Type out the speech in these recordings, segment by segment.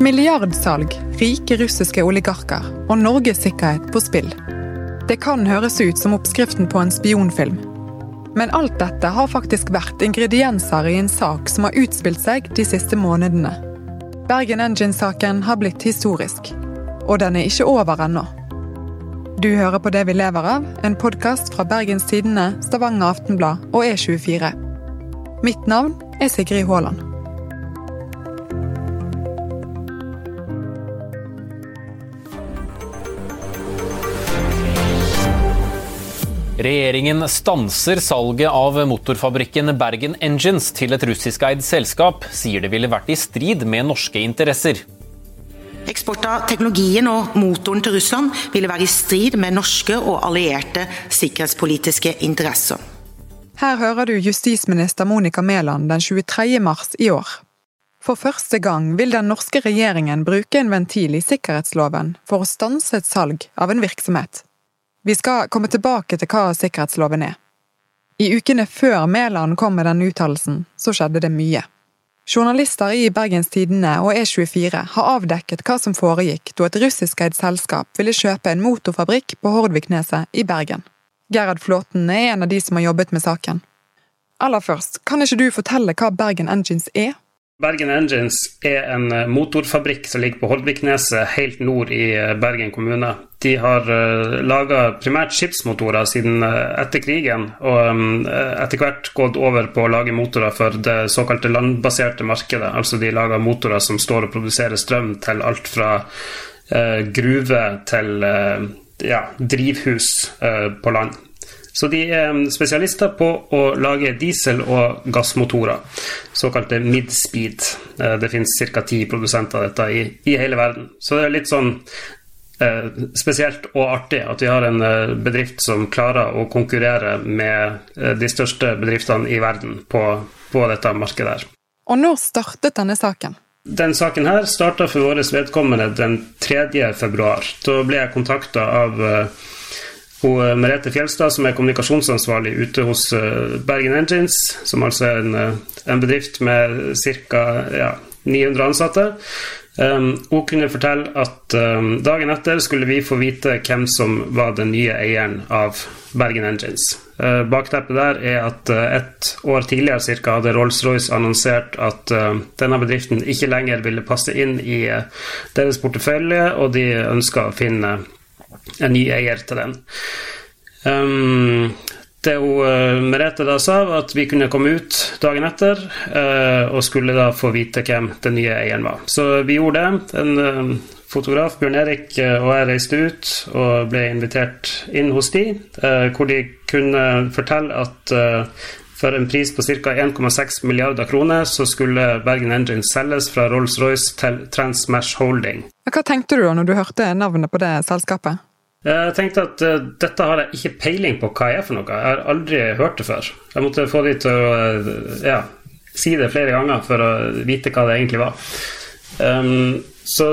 Milliardsalg, rike russiske oligarker og Norges sikkerhet på spill. Det kan høres ut som oppskriften på en spionfilm. Men alt dette har faktisk vært ingredienser i en sak som har utspilt seg de siste månedene. Bergen Engine-saken har blitt historisk. Og den er ikke over ennå. Du hører på Det vi lever av, en podkast fra Bergens Tidende, Stavanger Aftenblad og E24. Mitt navn er Sigrid Haaland. Regjeringen stanser salget av motorfabrikken Bergen Engines til et russiskeid selskap, sier det ville vært i strid med norske interesser. Eksport av teknologien og motoren til Russland ville være i strid med norske og allierte sikkerhetspolitiske interesser. Her hører du justisminister Monica Mæland den 23. mars i år. For første gang vil den norske regjeringen bruke en ventil i sikkerhetsloven for å stanse et salg av en virksomhet. Vi skal komme tilbake til hva sikkerhetsloven er. I ukene før Mæland kom med denne uttalelsen, så skjedde det mye. Journalister i Bergens Tidende og E24 har avdekket hva som foregikk da et russiskeid selskap ville kjøpe en motorfabrikk på Hordvikneset i Bergen. Gerhard Flåten er en av de som har jobbet med saken. Aller først, kan ikke du fortelle hva Bergen Engines er? Bergen Engines er en motorfabrikk som ligger på Holdvikneset, helt nord i Bergen kommune. De har uh, eh, laga primært skipsmotorer siden etter krigen, og um, etter hvert gått over på å lage motorer for det såkalte landbaserte markedet. Altså de lager motorer som står og produserer strøm til alt fra gruve til ja, drivhus på land. Så de er spesialister på å lage diesel- og gassmotorer, såkalte mid-speed. Eh, det finnes ca. ti produsenter av dette i, i, hele verden. Så det er litt sånn eh, spesielt og artig at vi har en eh, bedrift som klarer å konkurrere med eh, de største bedriftene i verden på, på dette markedet her. Og når startet denne saken? Den saken her starta for vårt vedkommende den 3. februar. Da ble jeg kontakta av eh, eh, Merete Fjelstad, som er kommunikasjonsansvarlig ute hos eh, Bergen Engines, som altså er en, eh, en bedrift med ca. Ja, 900 ansatte. Um, hun kunne fortelle at um, dagen etter skulle vi få vite hvem som var den nye eieren av Bergen Engines. Uh, bakteppet der er at uh, et år tidligere cirka, hadde Rolls-Royce annonsert at uh, denne bedriften ikke lenger ville passe inn i deres portefølje, og de ønska å finne en ny eier til den. Um, det hun uh, Merete da sa, var at vi kunne komme ut dagen etter uh, og skulle da få vite hvem den nye eieren var. Så vi gjorde det. En uh, fotograf, Bjørn Erik, og jeg reiste ut og ble invitert inn hos de, hvor de kunne fortelle at for en pris på ca. 1,6 milliarder kroner så skulle Bergen Engine selges fra Rolls-Royce til Transmash Holding. Hva tenkte du da når du hørte navnet på det selskapet? Jeg tenkte at uh, dette har jeg ikke peiling på hva er for noe. Jeg har aldri hørt det før. Jeg måtte få de til å uh, ja, si det flere ganger for å vite hva det egentlig var. Um, så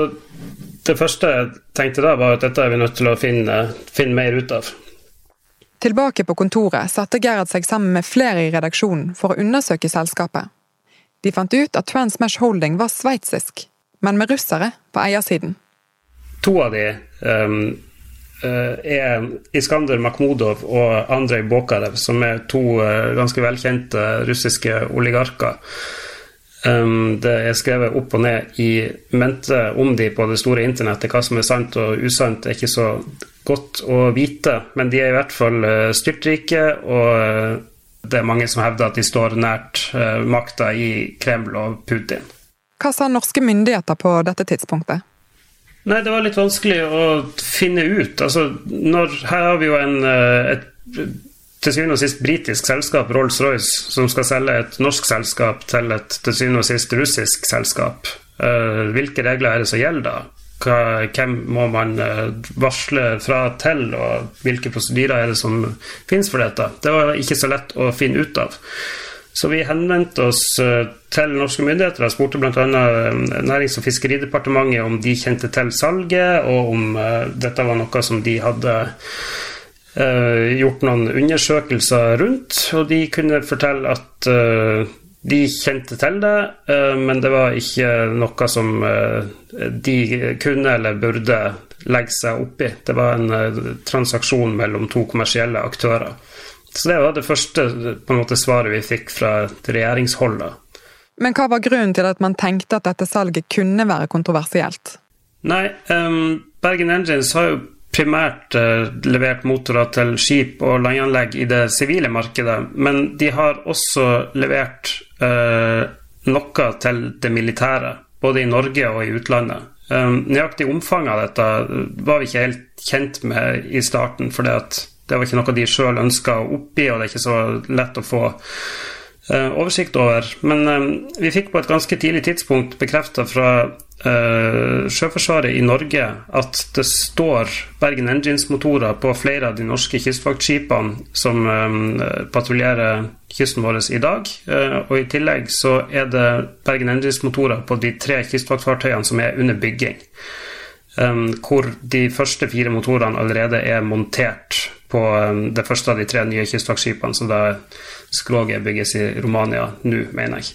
det første jeg tenkte da, var at dette er vi nødt til å finne, finne mer ut av. Tilbake på kontoret satte Gerhard seg sammen med flere i redaksjonen for å undersøke selskapet. De fant ut at Transmash Holding var sveitsisk. men med russere på eiersiden. To av de um, er Iskander Makhmudov og Andrej Bokarev, som er to uh, ganske velkjente russiske oligarker. Um, det er skrevet opp og ned i mente om de på det store internettet. Hva som er sant og usant, er ikke så godt å vite, men de er i hvert fall uh, styrtrike, og det er mange som hevder at de står nært makta i Kreml og Putin. Hva sa norske myndigheter på dette tidspunktet? Nei, det var litt vanskelig å finne ut. Altså, når, her har vi jo en, et til syvende og sist britisk selskap, Rolls-Royce, som skal selge et norsk selskap til et til syvende og sist russisk selskap. Uh, hvilke regler er det som gjelder da? Hvem må man uh, varsle fra til, og hvilke prosedyrer er det som finnes for dette? Det var ikke så lett å finne ut av. Så vi henvendte oss uh, til norske myndigheter og spurte bl.a. Nærings- og fiskeridepartementet om de kjente til salget, og om dette var noe som de hadde gjort noen undersøkelser rundt, og de kunne fortelle at de kjente til det, men det var ikke noe som de kunne eller burde legge seg opp i. Det var en transaksjon mellom to kommersielle aktører. Så det var det første måte, svaret vi fikk fra regjeringsholdet. Men hva var grunnen til at man tenkte at dette salget kunne være kontroversielt? Nei, um, Bergen Engines har jo primært uh, levert motorer til skip og landanlegg i det sivile markedet, men de har også levert uh, noe til det militære, både i Norge og i utlandet. Um, nøyaktig omfanget av dette var vi ikke helt kjent med i starten, for det var ikke noe de sjøl ønska oppgi, og det er ikke så lett å få uh, oversikt over. Men uh, vi fikk på et ganske tidlig tidspunkt bekrefta fra uh, Sjøforsvaret i Norge at det står Bergen Engines-motorer på flere av de norske kystvaktskipene som patruljerer kysten vår i dag. Og i tillegg så er det Bergen Engines-motorer på de tre kystvaktfartøyene som er under bygging. Um, hvor de første fire motorene allerede er montert på um, det første av de tre nye kystvaktskipene, som da skroget bygges i Romania nå, mener jeg.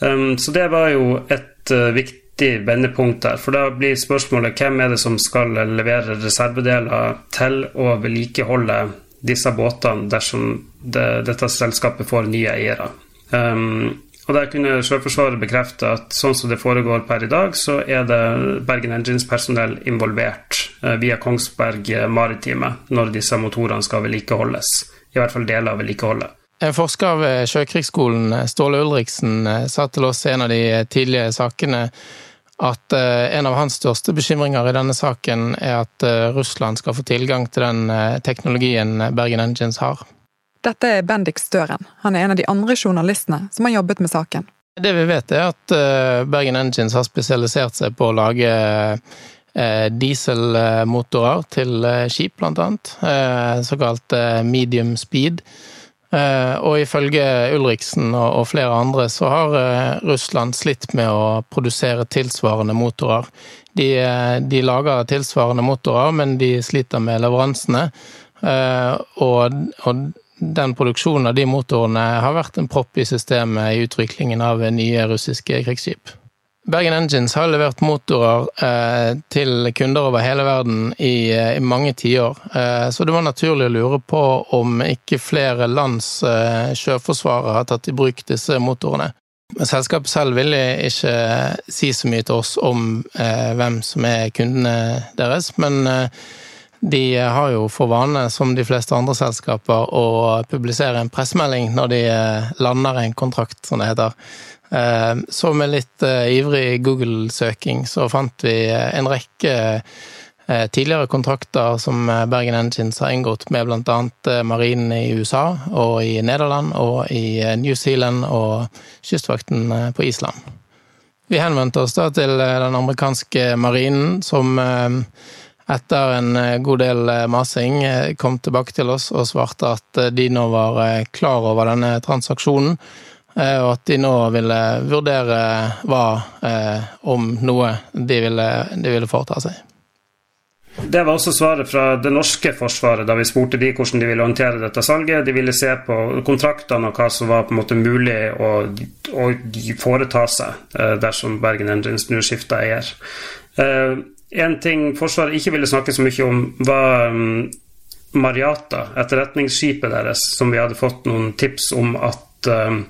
Um, så det var jo et uh, viktig vendepunkt der. For da blir spørsmålet hvem er det som skal levere reservedeler til å vedlikeholde disse båtene dersom det, dette selskapet får nye eiere. Um, og Der kunne Sjøforsvaret bekrefte at sånn som det foregår per i dag, så er det Bergen Engines-personell involvert uh, via Kongsberg Maritime når disse motorene skal vedlikeholdes. I hvert fall deler av vedlikeholdet. En forsker ved Sjøkrigsskolen, Ståle Ulriksen, sa til oss en av de tidlige sakene at eh, en av hans største bekymringer i denne saken er at eh, Russland skal få tilgang til den eh, teknologien Bergen Engines har. Dette er Bendik Støren. Han er en av de andre journalistene som har jobbet med saken. Det vi vet, er at Bergen Engines har spesialisert seg på å lage dieselmotorer til skip, blant annet. Såkalt medium speed. Eh, og ifølge Ulriksen og flere andre så har eh, Russland slitt med å produsere tilsvarende motorer. De, eh, de lager tilsvarende motorer, men de sliter med leveransene. Og, og den produksjonen av de motorene har vært en propp i systemet i utviklingen av nye russiske krigsskip. Bergen Engines har levert motorer eh, til kunder over hele verden i, eh, mange tiår, eh, så det var naturlig å lure på om ikke flere lands eh, sjøforsvaret har tatt i bruk disse motorene. Selskapet selv ville ikke si så mye til oss om hvem som er kundene deres, men de har jo for vane, som de fleste andre selskaper, å publisere en pressemelding når de lander en kontrakt, som det heter. Eh, så med litt eh, ivrig Google-søking så fant vi eh, en rekke tidligere kontrakter som Bergen Engines har inngått med bl.a. marinen i USA og i Nederland og i New Zealand og kystvakten på Island. Vi henvendte oss da til den amerikanske marinen, som etter en god del masing kom tilbake til oss og svarte at de nå var klar over denne transaksjonen Eh, og at de nå ville vurdere hva, eh, om noe, de ville, de ville foreta seg. Det var også svaret fra det norske forsvaret da vi spurte de hvordan de ville håndtere dette salget. De ville se på kontraktene og hva som var på en måte mulig å, å foreta seg eh, dersom Bergen Engines nå skifta eier. Eh, en ting Forsvaret ikke ville snakke så mye om, var um, Mariata, etterretningsskipet deres, som vi hadde fått noen tips om at um,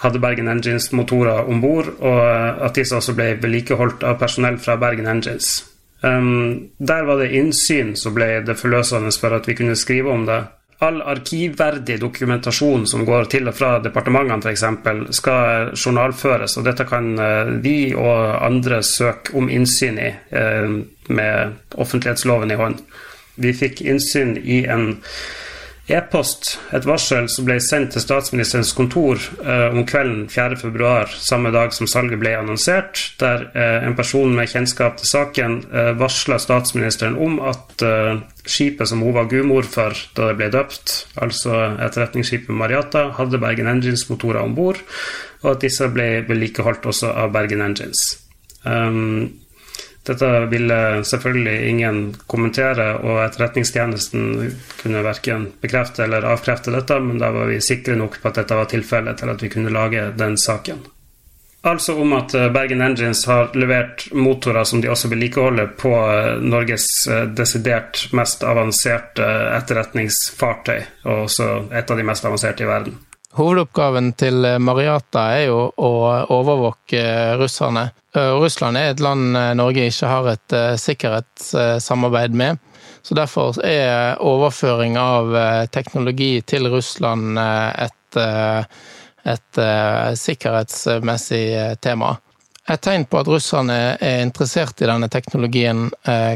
hadde Bergen Engines motorer om bord, og at disse også ble vedlikeholdt av personell fra Bergen Engines. Um, der var det innsyn som ble det forløsende for at vi kunne skrive om det. All arkivverdig dokumentasjon som går til og fra departementene f.eks., skal journalføres, og dette kan uh, vi og andre søke om innsyn i uh, med offentlighetsloven i hånd. Vi fikk innsyn i en e-post, et varsel som ble sendt til statsministerens kontor eh, om kvelden 4.2, samme dag som salget ble annonsert, der eh, en person med kjennskap til saken eh, varsla statsministeren om at eh, skipet som hun var gudmor for da det ble døpt, altså etterretningsskipet Mariata, hadde Bergen Engines-motorer om bord, og at disse ble vedlikeholdt også av Bergen Engines. Um, dette ville selvfølgelig ingen kommentere, og Etterretningstjenesten kunne verken bekrefte eller avkrefte dette, men da var vi sikre nok på at dette var tilfellet til at vi kunne lage den saken. Altså om at eh, Bergen Engines har levert motorer som de også vedlikeholder på eh, Norges eh, desidert mest avanserte etterretningsfartøy, og også et av de mest avanserte i verden. Hovedoppgaven til Mariata er jo å overvåke russerne. Russland er et land Norge ikke har et sikkerhetssamarbeid med. Så derfor er overføring av teknologi til Russland et, et sikkerhetsmessig tema. Et tegn på at russerne er interessert i denne teknologien,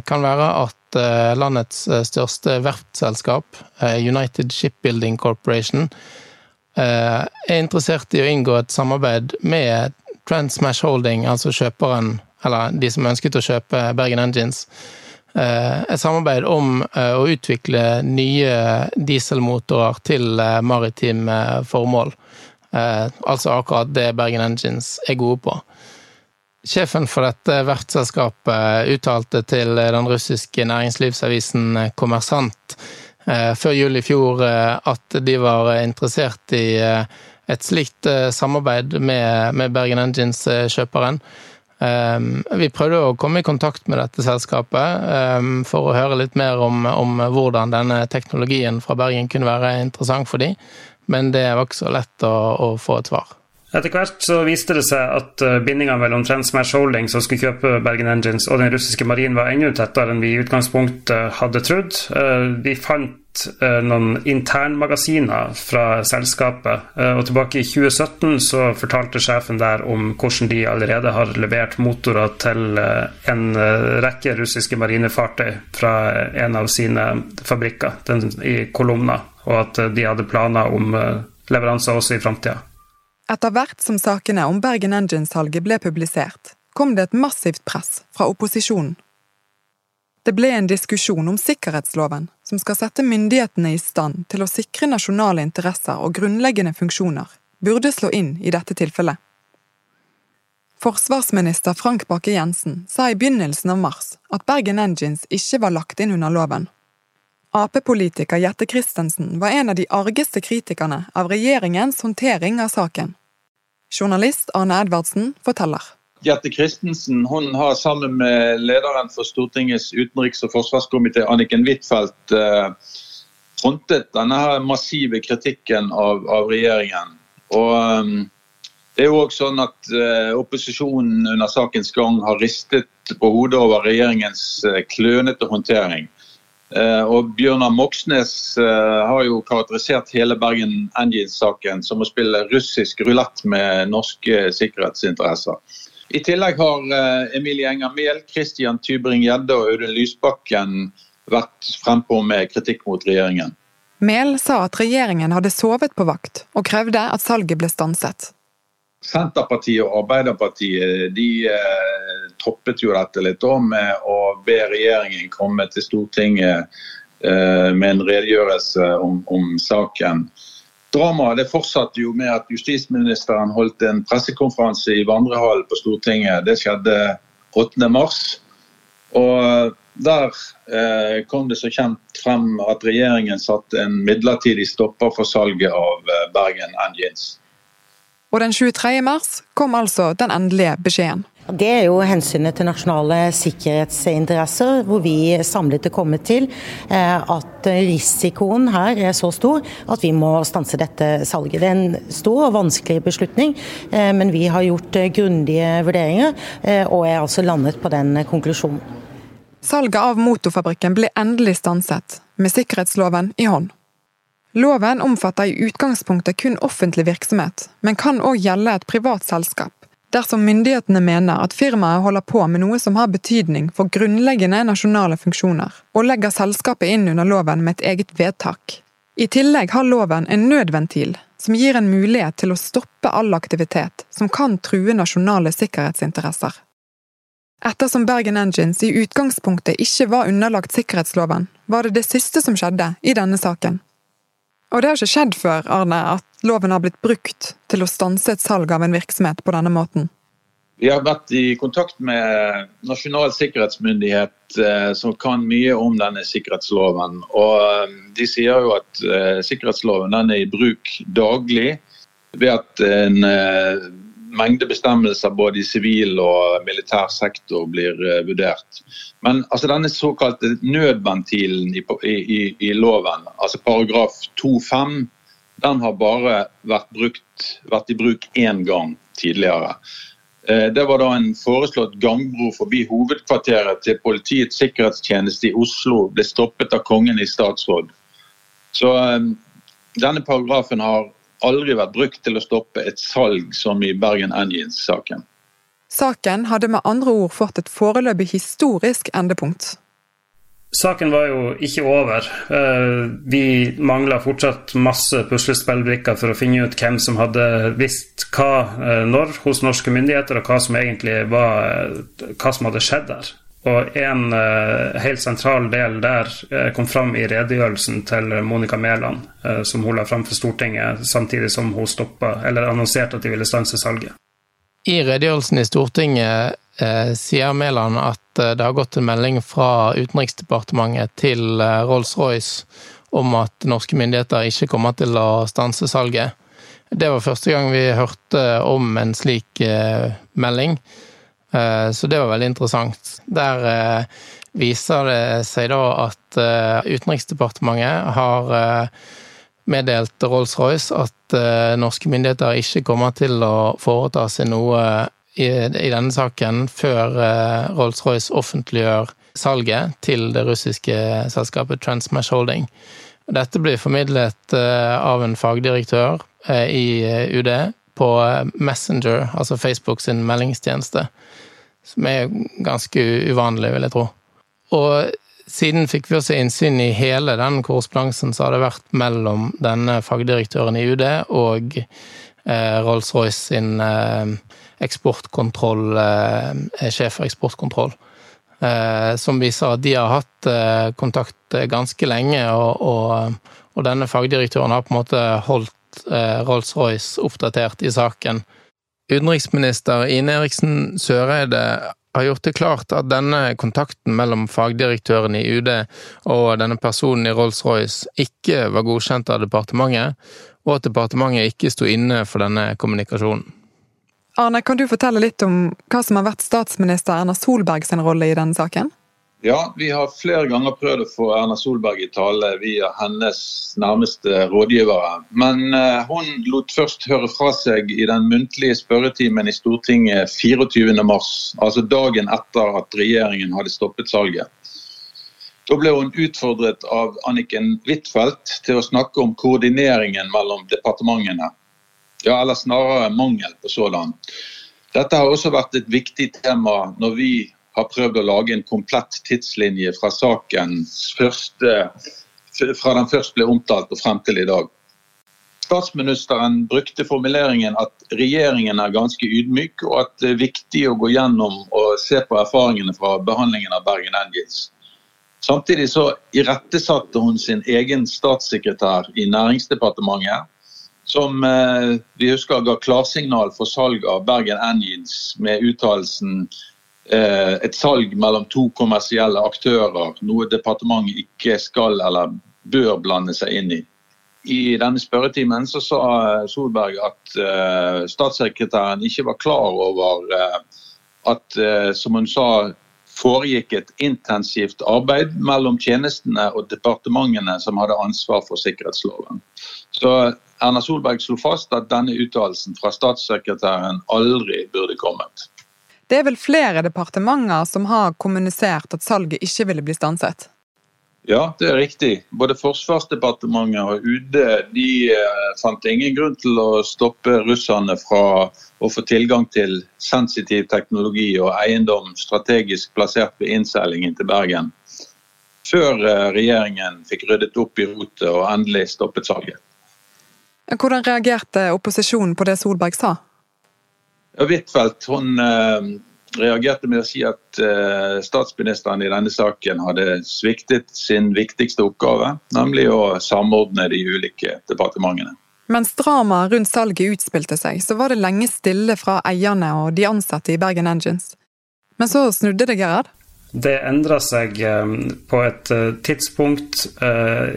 kan være at landets største verftselskap, United Shipbuilding Corporation, Eh, er interessert i å inngå et samarbeid med Transmash Holding, altså kjøperen, eller de som ønsket å kjøpe Bergen Engines. Eh, et samarbeid om eh, å utvikle nye dieselmotorer til maritime formål. Altså akkurat det Bergen Engines er gode på. Sjefen for dette verftsselskapet uttalte til den russiske næringslivsavisen Kommersant Eh, før jul i fjor eh, at de var interessert i eh, et slikt samarbeid med, med Bergen Engines-kjøperen. Vi prøvde å komme i kontakt med dette selskapet for å høre litt mer om, om hvordan denne teknologien fra Bergen kunne være interessant for dem, men det var ikke så lett å, å få et svar. Etter hvert så viste det seg at bindingene mellom Transmash Holding, som skulle kjøpe Bergen Engines, og den russiske marinen var enda tettere enn vi i utgangspunktet hadde trodd. De vi fant eh, noen internmagasiner fra selskapet, og tilbake i 2017 så fortalte sjefen der om hvordan de allerede har levert motorer til en rekke russiske marinefartøy fra en av sine fabrikker den, i Kolumna, og at de hadde planer om leveranser også i framtida. Etter hvert som sakene om Bergen Engines-salget ble publisert, kom det et massivt press fra opposisjonen. Det ble en diskusjon om sikkerhetsloven, som skal sette myndighetene i stand til å sikre nasjonale interesser og grunnleggende funksjoner, burde slå inn i dette tilfellet. Forsvarsminister Frank Bakke-Jensen sa i begynnelsen av mars at Bergen Engines ikke var lagt inn under loven. Ap-politiker Jette Christensen var en av de argeste kritikerne av regjeringens håndtering av saken. Journalist Arne Edvardsen forteller. Jette Christensen hun har sammen med lederen for Stortingets utenriks- og forsvarskomité, Anniken Huitfeldt, eh, frontet denne massive kritikken av, av regjeringen. Og um, det er jo også sånn at uh, Opposisjonen under sakens gang har ristet på hodet over regjeringens klønete håndtering. Eh, og Bjørnar Moxnes eh, har jo karakterisert hele Bergen Engines-saken som å spille russisk rulett med norske sikkerhetsinteresser. I tillegg har eh, Emilie Enger Mehl, Christian Tybring-Gjedde og Audun Lysbakken vært frempå med kritikk mot regjeringen. Mehl sa at regjeringen hadde sovet på vakt, og krevde at salget ble stanset. Senterpartiet og Arbeiderpartiet de eh, toppet jo dette litt om med å be regjeringen komme til Stortinget eh, med en redegjørelse om, om saken. Dramaet fortsatte jo med at justisministeren holdt en pressekonferanse i vandrehallen på Stortinget. Det skjedde 8.3. Og Der eh, kom det så kjent frem at regjeringen satte en midlertidig stopper for salget av eh, Bergen Engines. Og den 23. mars kom altså den endelige beskjeden. Det er jo hensynet til nasjonale sikkerhetsinteresser, hvor vi samlet er kommet til eh, at risikoen her er så stor at vi må stanse dette salget. Det er en stor og vanskelig beslutning, eh, men vi har gjort eh, grundige vurderinger og er altså landet på den konklusjonen. Salget av motorfabrikken ble endelig stanset, med sikkerhetsloven i hånd. Loven omfatter i utgangspunktet kun offentlig virksomhet, men kan òg gjelde et privat selskap, dersom myndighetene mener at firmaet holder på med noe som har betydning for grunnleggende nasjonale funksjoner, og legger selskapet inn under loven med et eget vedtak. I tillegg har loven en nødventil, som gir en mulighet til å stoppe all aktivitet som kan true nasjonale sikkerhetsinteresser. Ettersom Bergen Engines i utgangspunktet ikke var underlagt sikkerhetsloven, var det det siste som skjedde i denne saken. Og det har ikke skjedd før, Arne, at loven har blitt brukt til å stanse et salg av en virksomhet på denne måten? Vi har vært i kontakt med Nasjonal sikkerhetsmyndighet eh, som kan mye om denne sikkerhetsloven. Og eh, de sier jo at eh, sikkerhetsloven er i bruk daglig ved at en mengde bestemmelser både i sivil og militær sektor blir uh, vurdert. Men altså, denne såkalte nødventilen i, i, i loven, altså paragraf 2-5, den har bare vært, brukt, vært i bruk én gang tidligere. Uh, det var da en foreslått gangbro forbi hovedkvarteret til Politiets sikkerhetstjeneste i Oslo ble stoppet av Kongen i statsråd. Så um, denne paragrafen har aldri vært brukt til å stoppe et salg som i Bergen Engines-saken. Saken hadde med andre ord fått et foreløpig historisk endepunkt. Saken var jo ikke over. Eh, vi mangla fortsatt masse puslespillbrikker for å finne ut hvem som hadde visst hva eh, når hos norske myndigheter, og hva som egentlig var eh, hva som hadde skjedd der. Og en uh, helt sentral del der uh, kom fram i redegjørelsen til Monica Mæland, uh, som hun la fram for Stortinget samtidig som hun stoppa, eller annonserte at de ville stanse salget. I redegjørelsen i Stortinget sier Mæland at det har gått en melding fra Utenriksdepartementet til Rolls-Royce om at norske myndigheter ikke kommer til å stanse salget. Det var første gang vi hørte om en slik melding. Eh, så det var veldig interessant. Der eh, viser det seg da at eh, Utenriksdepartementet har meddelt Rolls-Royce at norske myndigheter ikke kommer til å foreta seg noe i, denne saken før Rolls-Royce offentliggjør salget til det russiske selskapet Transmash Holding. Dette blir formidlet av en fagdirektør i UD på Messenger, altså Facebook sin meldingstjeneste. Som er ganske uvanlig, vil jeg tro. Og siden fikk vi også innsyn i hele den korrespondansen som hadde vært mellom denne fagdirektøren i UD og eh, Rolls-Royce sin eh, eksportkontroll, eh, sjef for eksportkontroll. Eh, som viser at de har hatt eh, kontakt ganske lenge, og, og, og, denne fagdirektøren har på en måte holdt eh, Rolls-Royce oppdatert i saken Utenriksminister Ine Eriksen Søreide har gjort det klart at denne kontakten mellom fagdirektøren i UD og denne personen i Rolls-Royce ikke var godkjent av departementet, og at departementet ikke sto inne for denne kommunikasjonen. Arne, kan du fortelle litt om hva som har vært statsminister Erna Solberg sin rolle i denne saken? Ja, vi har flere ganger prøvd å få Erna Solberg i tale via hennes nærmeste rådgivere. Men uh, hun lot først høre fra seg i den muntlige spørretimen i Stortinget 24.3, altså dagen etter at regjeringen hadde stoppet salget. Da ble hun utfordret av Anniken Huitfeldt til å snakke om koordineringen mellom departementene. Ja, eller snarere mangel på sådan. Dette har også vært et viktig tema når vi har prøvd å lage en komplett tidslinje fra saken første, fra den først ble omtalt og frem til i dag. Statsministeren brukte formuleringen at regjeringen er ganske ydmyk, og at det er viktig å gå gjennom og se på erfaringene fra behandlingen av Bergen Engines. Samtidig så irettesatte hun sin egen statssekretær i Næringsdepartementet, som eh, vi husker ga klarsignal for salg av Bergen Engines med uttalelsen et salg mellom to kommersielle aktører, noe departementet ikke skal eller bør blande seg inn i. I denne spørretimen så sa Solberg at uh, statssekretæren ikke var klar over uh, at, som hun sa, foregikk et intensivt arbeid mellom tjenestene og departementene som hadde ansvar for sikkerhetsloven. Så Erna Solberg slo fast at denne uttalelsen fra statssekretæren aldri burde kommet. Det er vel flere departementer som har kommunisert at salget ikke ville bli stanset? Ja, det er riktig. Både Forsvarsdepartementet og UD de eh, fant ingen grunn til å stoppe russerne fra å få tilgang til sensitiv teknologi og eiendom strategisk plassert ved innseilingen til Bergen, før eh, regjeringen fikk ryddet opp i rotet og endelig stoppet salget. Hvordan reagerte opposisjonen på det Solberg sa? Huitfeldt hun eh, reagerte med å si at eh, statsministeren i denne saken hadde sviktet sin viktigste oppgave, nemlig å samordne de ulike departementene. Mens dramaet rundt salget utspilte seg, så var det lenge stille fra eierne og de ansatte i Bergen Engines. Men så snudde det, Gerhard? Det endra seg eh, på et tidspunkt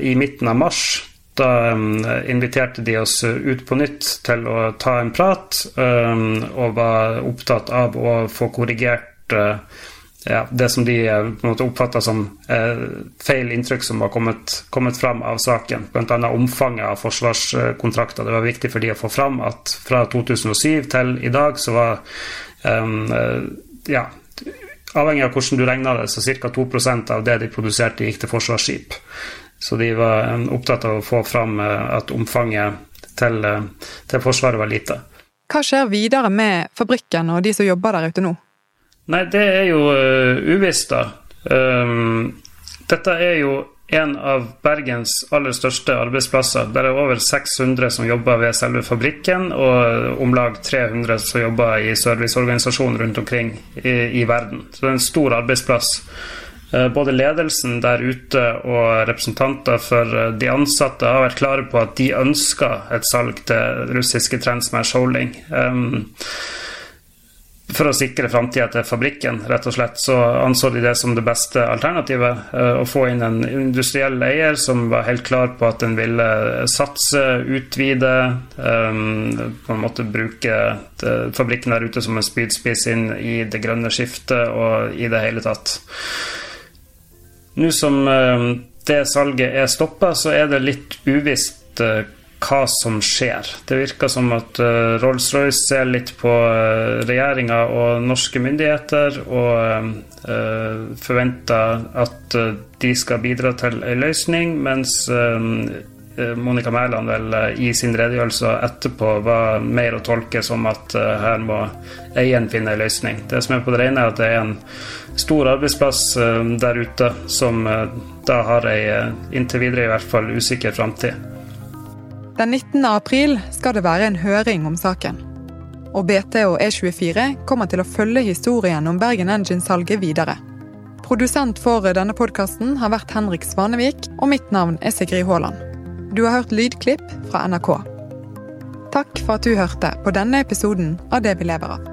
i midten av mars da inviterte de oss ut på nytt til å ta en prat, og var opptatt av å få korrigert uh, ja, det som de uh, på oppfatta som uh, feil inntrykk som var kommet, kommet fram av saken. Bl.a. omfanget av forsvarskontrakter. Det var viktig for de å få fram at fra 2007 til i dag så var ja, Avhengig av hvordan du regna det, så ca. 2% av det de produserte, gikk til forsvarsskip. Så de var eh, opptatt av å få fram eh, at omfanget til, eh, til Forsvaret var lite. Hva skjer videre med fabrikken og de som jobber der ute nå? Nei, det er jo uvisst, da. Um, dette er jo en av Bergens aller største arbeidsplasser. Det er over 600 som jobber ved selve fabrikken, og om lag 300 som jobber i serviceorganisasjoner rundt omkring i, i verden. Så det er en stor arbeidsplass. Eh, både ledelsen der ute og representanter for eh, de ansatte har vært klare på at de ønsker et salg til russiske Transmash Holding. For å sikre framtida til fabrikken, rett og slett, så anså de det som det beste alternativet. Eh, å få inn en industriell eier som var helt klar på at den ville satse, utvide, på en måte bruke fabrikken der ute som en spydspiss inn i det grønne skiftet og i det hele tatt. Nå som eh, det salget er stoppa, så er det litt uvisst eh, hva som skjer. Det virker som at uh, Rolls-Royce ser litt på regjeringa og norske myndigheter og forventer at de skal bidra til en løsning, mens Monica Mæland vel i sin redegjørelse etterpå var mer å tolke som at her må eieren finne en løsning. Det som er på det rene, er at det er en stor arbeidsplass eh, der ute som eh, da har ei eh, inntil videre i hvert fall usikker framtid. Den 19. april skal det være en høring om saken. Og BT og E24 kommer til å følge historien om Bergen Engine-salget videre. Produsent for denne podkasten har vært Henrik Svanevik, og mitt navn er Sigrid Haaland. Du har hørt lydklipp fra NRK. Takk for at du hørte på denne episoden av Det vi lever av.